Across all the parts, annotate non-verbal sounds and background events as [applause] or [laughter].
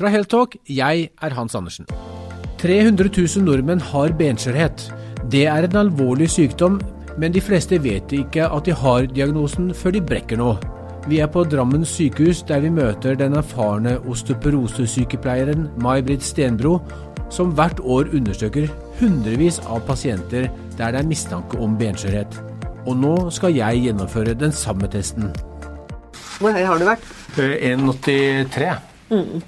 Fra Heltalk, jeg er Hans Andersen. 300 000 nordmenn har benskjørhet. Det er en alvorlig sykdom, men de fleste vet ikke at de har diagnosen før de brekker noe. Vi er på Drammen sykehus, der vi møter den erfarne osteoporosesykepleieren May-Britt Stenbro, som hvert år undersøker hundrevis av pasienter der det er mistanke om benskjørhet. Og nå skal jeg gjennomføre den samme testen. Hvor høy har du vært? 1,83. Mm.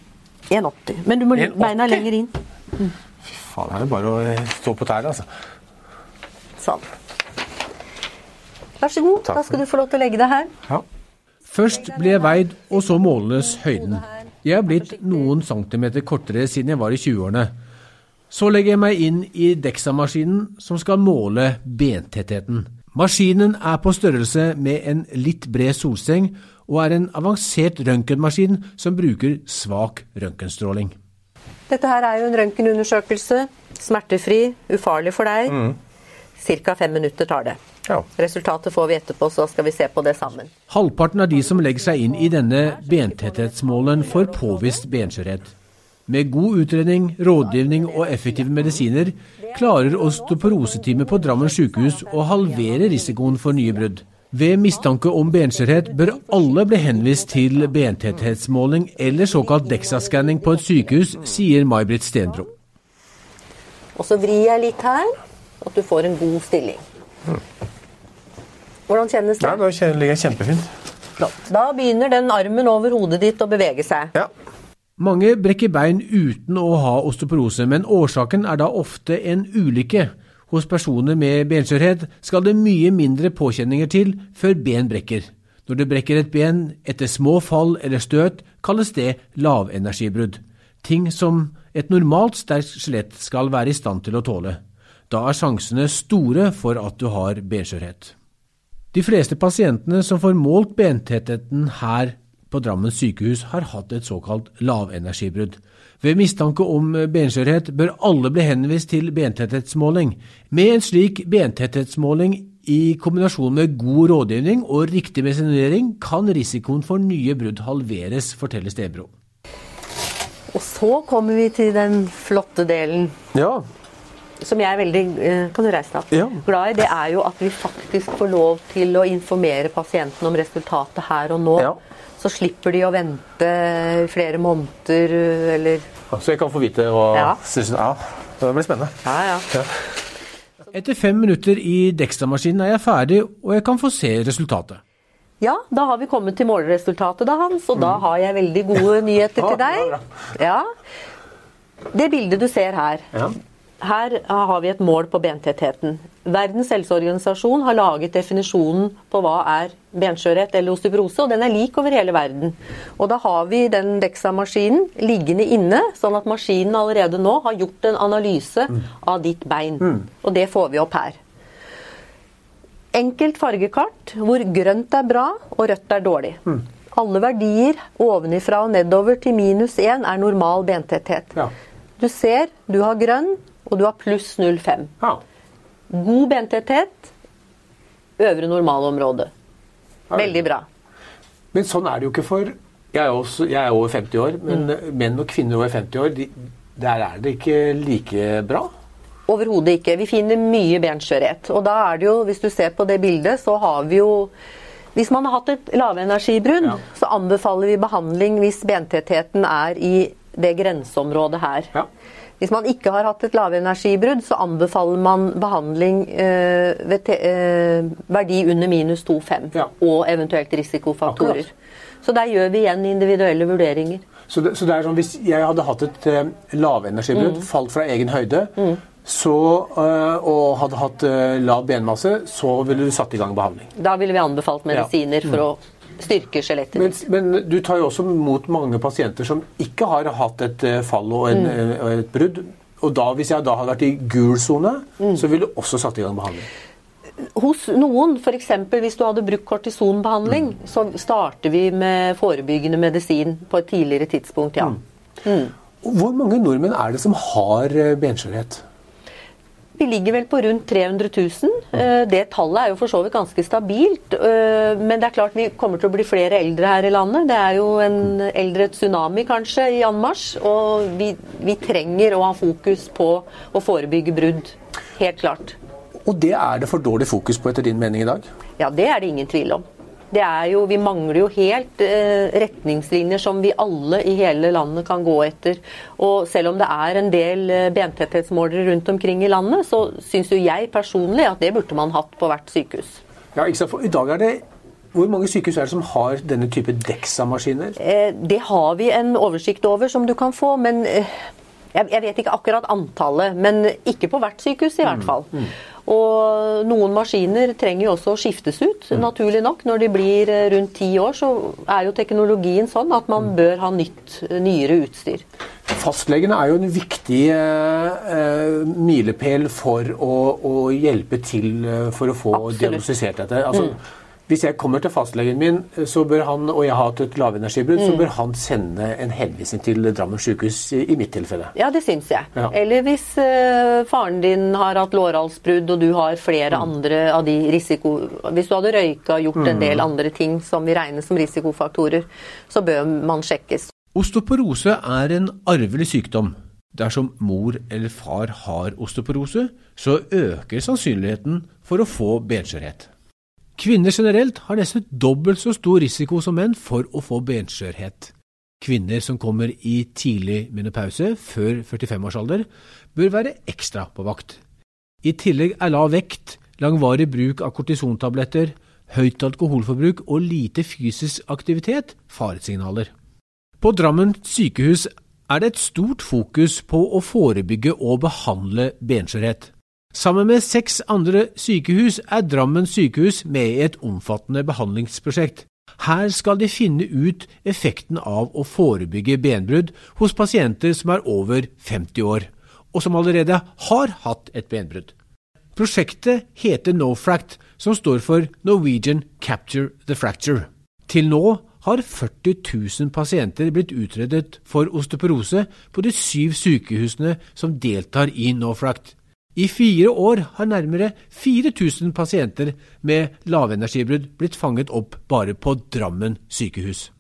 1,80. Men du må 1,80? beina lenger inn. Fy faen, det er jo bare å eh, stå på tærne, altså. Sånn. Vær så god. Takk Da skal du få lov til å legge deg her. Ja. Først ble jeg veid, og så måles høyden. Jeg er blitt noen centimeter kortere siden jeg var i 20-årene. Så legger jeg meg inn i Dexa-maskinen, som skal måle bentettheten. Maskinen er på størrelse med en litt bred solseng, og er en avansert røntgenmaskin som bruker svak røntgenstråling. Dette her er jo en røntgenundersøkelse. Smertefri, ufarlig for deg. Ca. fem minutter tar det. Ja. Resultatet får vi etterpå, så skal vi se på det sammen. Halvparten av de som legger seg inn i denne bentetthetsmålen, får påvist benskjørhet. Med god utredning, rådgivning og effektive medisiner klarer osteoporoseteamet på Drammen sykehus å halvere risikoen for nye brudd. Ved mistanke om benskjørhet bør alle bli henvist til bentetthetsmåling eller såkalt DEXA-skanning på et sykehus, sier May-Britt Stenbro. Og så vrir jeg litt her, at du får en god stilling. Hvordan kjennes det? nå ligger jeg kjempefint. Flott. Da begynner den armen over hodet ditt å bevege seg. Ja. Mange brekker bein uten å ha osteoporose, men årsaken er da ofte en ulykke. Hos personer med benskjørhet skal det mye mindre påkjenninger til før ben brekker. Når du brekker et ben etter små fall eller støt, kalles det lavenergibrudd. Ting som et normalt sterkt skjelett skal være i stand til å tåle. Da er sjansene store for at du har benskjørhet. De fleste pasientene som får målt bentettheten her på Drammen sykehus, har hatt et såkalt lavenergibrudd. Ved mistanke om benskjørhet bør alle bli henvist til bentetthetsmåling. Med en slik bentetthetsmåling i kombinasjon med god rådgivning og riktig medisinering kan risikoen for nye brudd halveres, forteller Stebro. Og så kommer vi til den flotte delen Ja, som jeg er veldig eh, Kan du reise deg? Ja. Glad i. Det er jo at vi faktisk får lov til å informere pasienten om resultatet her og nå. Ja. Så slipper de å vente flere måneder eh, eller Så jeg kan få vite hva Ja. Ja, det blir spennende. Ja, ja. Etter fem minutter i Dextra-maskinen er jeg ferdig, og jeg kan få se resultatet. Ja, da har vi kommet til måleresultatet da, Hans, og da har jeg veldig gode nyheter [laughs] til Ja, deg. Ja. Det bildet du ser her, Ja. Her har vi et mål på bentettheten. Verdens helseorganisasjon har laget definisjonen på hva er benskjørhet eller osteoporose, og den er lik over hele verden. Og da har vi den Dexa-maskinen liggende inne, sånn at maskinen allerede nå har gjort en analyse av ditt bein. Og det får vi opp her. Enkelt fargekart hvor grønt er bra og rødt er dårlig. Alle verdier ovenifra og nedover til minus 1 er normal bentetthet. Ja. Du ser du har grønn, og du har pluss 0,5. Ja. God bentetthet, øvre normalområde. Veldig bra. Men sånn er det jo ikke for Jeg er, også, jeg er over 50 år, men menn og kvinner over 50 år, de, der er det ikke like bra. Overhodet ikke. Vi finner mye benskjørhet. Og da er det jo, hvis du ser på det bildet, så har vi jo Hvis man har hatt et lavenergibrudd, Ja. så anbefaler vi behandling hvis bentettheten er i det grenseområdet her. Ja. Hvis man ikke har hatt et lavenergibrudd, så anbefaler man behandling eh, ved eh, verdi under minus 2,5 Ja. og eventuelt risikofaktorer. Akkurat. Så der gjør vi igjen individuelle vurderinger. Så det, så det er sånn, Hvis jeg hadde hatt et eh, lavenergibrudd, falt fra egen høyde, så, eh, og hadde hatt eh, lav benmasse, så ville du satt i gang behandling. Da ville vi anbefalt medisiner for å styrke skjelettet. Men, men du tar jo også mot mange pasienter som ikke har hatt et eh, fall og, en, mm. og et brudd. Og da, hvis jeg da hadde vært i gul sone, så ville du også satt i gang behandling. Hos noen, f.eks. hvis du hadde brukt kortisonbehandling, så starter vi med forebyggende medisin på et tidligere tidspunkt, ja. Hvor mange nordmenn er det som har eh, benskjørhet? Vi ligger vel på rundt 300 000. Eh, det tallet er jo for så vidt ganske stabilt. Eh, men det er klart vi kommer til å bli flere eldre her i landet. Det er jo en eldre tsunami kanskje i anmarsj. Og vi, vi trenger å ha fokus på å forebygge brudd. Helt klart. Og det er det for dårlig fokus på etter din mening i dag? Ja, det er det ingen tvil om. Det er jo, vi mangler jo helt eh, retningslinjer som vi alle i hele landet kan gå etter. Og selv om det er en del eh, bentetthetsmålere rundt omkring i landet, så syns jo jeg personlig at det burde man hatt på hvert sykehus. Ja, ikke sant? For I dag er det hvor mange sykehus er det som har denne type Dexa-maskiner? Eh, det har vi en oversikt over som du kan få, men eh, jeg vet ikke akkurat antallet. Men ikke på hvert sykehus, i hvert mm, fall. Mm. Og noen maskiner trenger jo også å skiftes ut, mm. naturlig nok. Når de blir eh, rundt ti år, så er jo teknologien sånn at man mm. bør ha nytt, nyere utstyr. Fastlegene er jo en viktig eh, eh, milepæl for å, å, hjelpe til eh, for å få Absolutt. diagnostisert dette. Altså, mm. Hvis jeg kommer til fastlegen min så bør han, og jeg har hatt et lavenergibrudd, mm. så bør han sende en henvisning til Drammen sykehus i, i mitt tilfelle. Ja, det syns jeg. Ja. Eller hvis uh, faren din har hatt lårhalsbrudd, og du har flere mm. andre av de risiko... Hvis du hadde røyka og gjort mm. en del andre ting som vi regner som risikofaktorer, så bør man sjekkes. Osteoporose er en arvelig sykdom. Dersom mor eller far har osteoporose, så øker sannsynligheten for å få benskjørhet. Kvinner generelt har nesten dobbelt så stor risiko som menn for å få benskjørhet. Kvinner som kommer i tidlig menopause, før 45-årsalder, bør være ekstra på vakt. I tillegg er lav vekt, langvarig bruk av kortisontabletter, høyt alkoholforbruk og lite fysisk aktivitet faresignaler. På Drammen sykehus er det et stort fokus på å forebygge og behandle benskjørhet. Sammen med seks andre sykehus er Drammen sykehus med i et omfattende behandlingsprosjekt. Her skal de finne ut effekten av å forebygge benbrudd hos pasienter som er over 50 år, og som allerede har hatt et benbrudd. Prosjektet heter NoFract, som står for Norwegian Capture the Fracture. Til nå har 40 000 pasienter blitt utredet for osteoporose på de syv sykehusene som deltar i NoFract. I fire år har nærmere 4000 pasienter med lavenergibrudd blitt fanget opp bare på Drammen sykehus.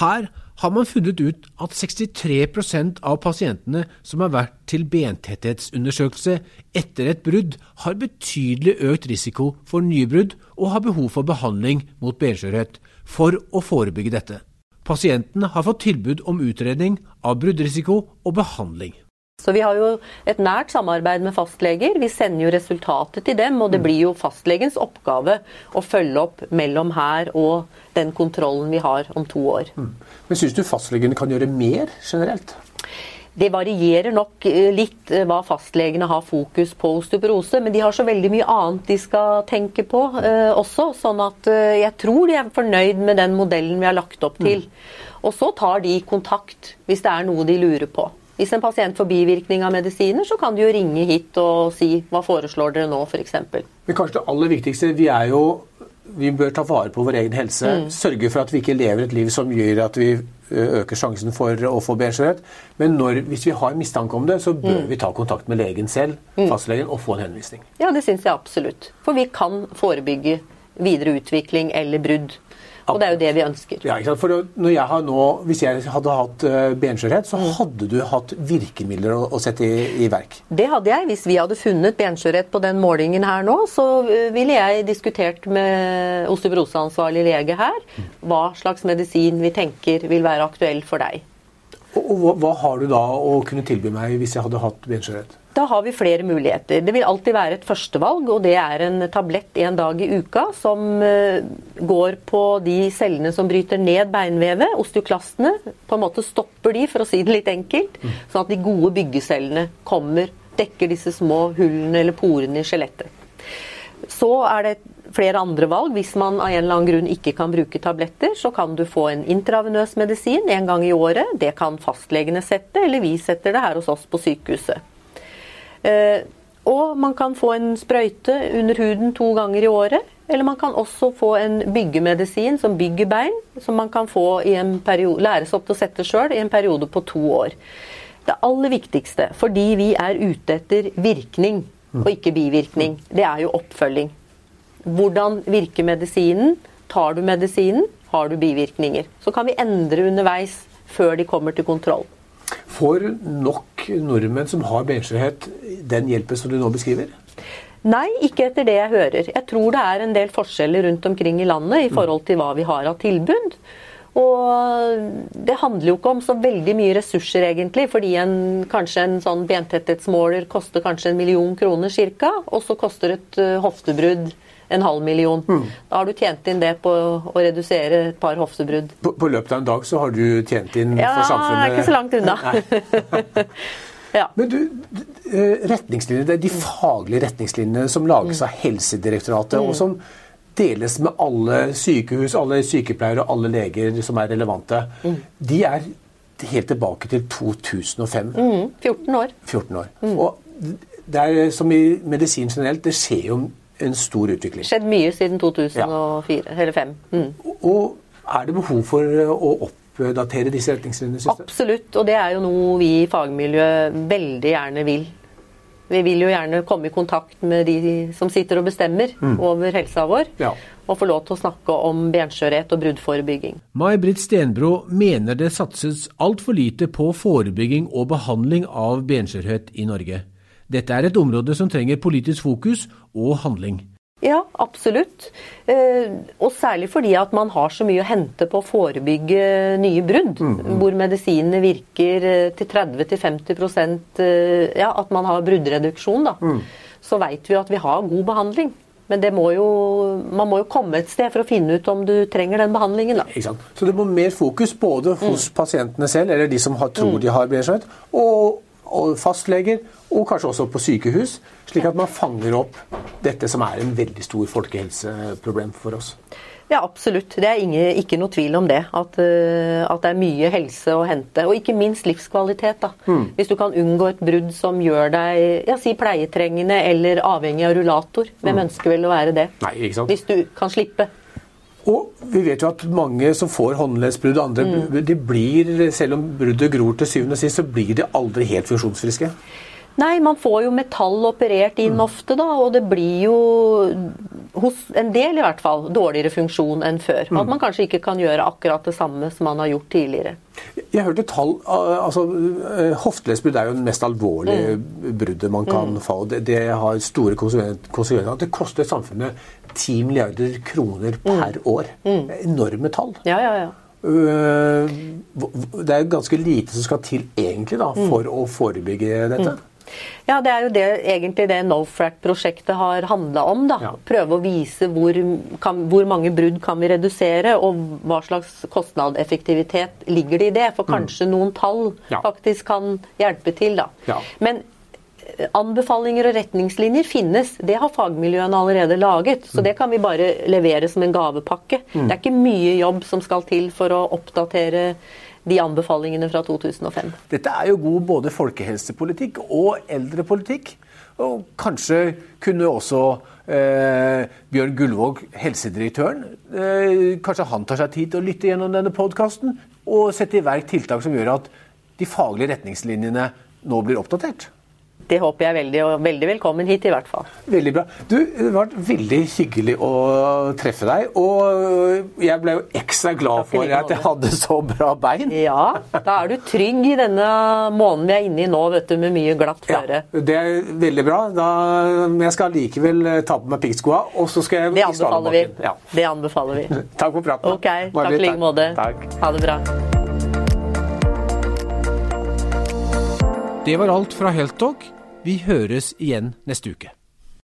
Her har man funnet ut at 63% av pasientene som har vært til bentetthetsundersøkelse etter et brudd, har betydelig økt risiko for nybrudd og har behov for behandling mot benskjørhet for å forebygge dette. Pasientene har fått tilbud om utredning av bruddrisiko og behandling. Så vi har jo et nært samarbeid med fastleger. Vi sender jo resultatet til dem, og det mm. blir jo fastlegens oppgave å følge opp mellom her og den kontrollen vi har om to år. Mm. Men Syns du fastlegene kan gjøre mer generelt? Det varierer nok eh, litt eh, hva fastlegene har fokus på osteoporose, men de har så veldig mye annet de skal tenke på eh, også. Sånn at eh, jeg tror de er fornøyd med den modellen vi har lagt opp til. Mm. Og så tar de kontakt hvis det er noe de lurer på. Hvis en pasient får bivirkning av medisiner, så kan de jo ringe hit og si hva foreslår dere nå, f.eks. Men kanskje det aller viktigste, vi er jo vi bør ta vare på vår egen helse. Mm. Sørge for at vi ikke lever et liv som gjør at vi øker sjansen for å få benskjørhet. Men når, hvis vi har mistanke om det, så bør mm. vi ta kontakt med legen selv, mm. fastlegen, og få en henvisning. Ja, det syns jeg absolutt. For vi kan forebygge videre utvikling eller brudd og det er jo det vi ønsker. Ja, For når jeg har nå, Hvis jeg hadde hatt eh, benskjørhet, så mm. hadde du hatt virkemidler å, å sette i, i, verk? Det hadde jeg. Hvis vi hadde funnet benskjørhet på den målingen her nå, så eh, ville jeg diskutert med osteoporoseansvarlig lege her mm. hva slags medisin vi tenker vil være aktuell for deg. Og, og hva, hva har du da å kunne tilby meg hvis jeg hadde hatt benskjørhet? Da har vi flere muligheter. Det vil alltid være et førstevalg, og det er en tablett en dag i uka som eh, går på de cellene som bryter ned beinvevet, osteoklastene. På en måte stopper de, for å si det litt enkelt, sånn at de gode byggecellene kommer, dekker disse små hullene eller porene i skjelettet. Så er det flere andre valg. Hvis man av en eller annen grunn ikke kan bruke tabletter, så kan du få en intravenøs medisin en gang i året. Det kan fastlegene sette, eller vi setter det her hos oss på sykehuset. Eh, og man kan få en sprøyte under huden to ganger i året. Eller man kan også få en byggemedisin som bygger bein, som man kan få i en periode, læres opp til å sette sjøl i en periode på to år. Det aller viktigste, fordi vi er ute etter virkning, og ikke bivirkning. Det er jo oppfølging. Hvordan virker medisinen? Tar du medisinen? Har du bivirkninger? Så kan vi endre underveis før de kommer til kontroll. Får nok nordmenn som har benskjørhet, den hjelpen som du nå beskriver? Nei, ikke etter det jeg hører. Jeg tror det er en del forskjeller rundt omkring i landet i forhold til hva vi har av tilbud. Og det handler jo ikke om så veldig mye ressurser, egentlig. Fordi en, kanskje en sånn bentetthetsmåler koster kanskje en million kroner ca. Og så koster et uh, hoftebrudd en halv million. Mm. Da har du tjent inn det på å redusere et par hoftebrudd. På, på løpet av en dag så har du tjent inn ja, for samfunnet Ja, ikke så langt unna. [laughs] ja. Men du, retningslinjer, retningslinjene, det er de faglige retningslinjene som lages av Helsedirektoratet, mm. og som deles med alle sykehus, alle sykepleiere og alle leger som er relevante. Mm. De er helt tilbake til 2005. Mm. 14 år. 14 år. Mm. Og det er som i medisin generelt, det skjer jo en stor utvikling. Skjedd mye siden 2004, ja. eller 2005. Mm. Og er det behov for å oppdatere disse retningslinjene? Absolutt, og det er jo noe vi i fagmiljøet veldig gjerne vil. Vi vil jo gjerne komme i kontakt med de som sitter og bestemmer mm. over helsa vår. Ja. Og få lov til å snakke om benskjørhet og bruddforebygging. May-Britt Stenbro mener det satses altfor lite på forebygging og behandling av benskjørhet i Norge. Dette er et område som trenger politisk fokus og handling. Ja, absolutt. Eh, og særlig fordi at man har så mye å hente på å forebygge nye brudd. Mm, mm. Hvor medisinene virker eh, til 30-50 eh, ja, at man har bruddreduksjon. Da. Mm. Så veit vi at vi har god behandling. Men må jo, man må jo komme et sted for å finne ut om du trenger den behandlingen. Da. Så det må mer fokus både hos mm. pasientene selv, eller de som har, tror mm. de har benskjørhet, og og fastleger, og kanskje også på sykehus, slik at man fanger opp dette som er en veldig stor folkehelseproblem for oss. Ja, absolutt. Det er ingen, ikke noe tvil om det. At, uh, at, det er mye helse å hente. Og ikke minst livskvalitet. da. Mm. Hvis du kan unngå et brudd som gjør deg ja, si pleietrengende eller avhengig av rullator. Hvem mm. ønsker vel å være det? Nei, ikke sant? Hvis du kan slippe. Og vi vet jo at mange som får håndleddsbrudd og andre, mm. de blir, selv om bruddet gror til syvende og sist, så blir de aldri helt funksjonsfriske. Nei, man får jo metall operert inn mm. ofte, da, og det blir jo hos en del i hvert fall dårligere funksjon enn før. Mm. At man kanskje ikke kan gjøre akkurat det samme som man har gjort tidligere. Jeg hørte tall, altså Hoftelesbrudd er jo det mest alvorlige mm. bruddet man kan mm. få. Det, det har store konsekvenser. Det koster samfunnet 10 milliarder kroner per mm. år. Mm. Enorme tall. Ja, ja, ja. Øh, det er ganske lite som skal til egentlig da, for å forebygge dette. Ja, det er jo det egentlig det NoFrac-prosjektet har handla om. da. Ja. Prøve å vise hvor, kan, hvor, mange brudd kan vi redusere, og hva slags kostnadseffektivitet ligger det i det. For mm. kanskje mm. noen tall ja. faktisk kan hjelpe til. da. Ja. Men anbefalinger og retningslinjer finnes. Det har fagmiljøene allerede laget. Så det kan vi bare levere som en gavepakke. Mm. Det er ikke mye jobb som skal til for å oppdatere de anbefalingene fra 2005. Dette er jo god både folkehelsepolitikk og eldrepolitikk. Og kanskje kunne også eh, Bjørn Gullvåg, helsedirektøren, eh, kanskje han tar seg tid til å lytte gjennom denne podkasten og sette i verk tiltak som gjør at de faglige retningslinjene nå blir oppdatert? Det håper jeg veldig, og veldig velkommen hit i hvert fall. Veldig bra. Du, Det var veldig hyggelig å treffe deg. Og jeg ble jo ekstra glad for at jeg hadde så bra bein. Ja, da er du trygg i denne måneden vi er inne i nå, vet du, med mye glatt føre. Ja, det er veldig bra. Da, men jeg skal likevel ta på meg piggskoa, og så skal jeg i anbefaler vi. Ja. Det anbefaler vi. [laughs] Takk for praten. Ok, takk i like måte. Ha det bra. Det var alt fra Helttalk. Vi høres igjen neste uke.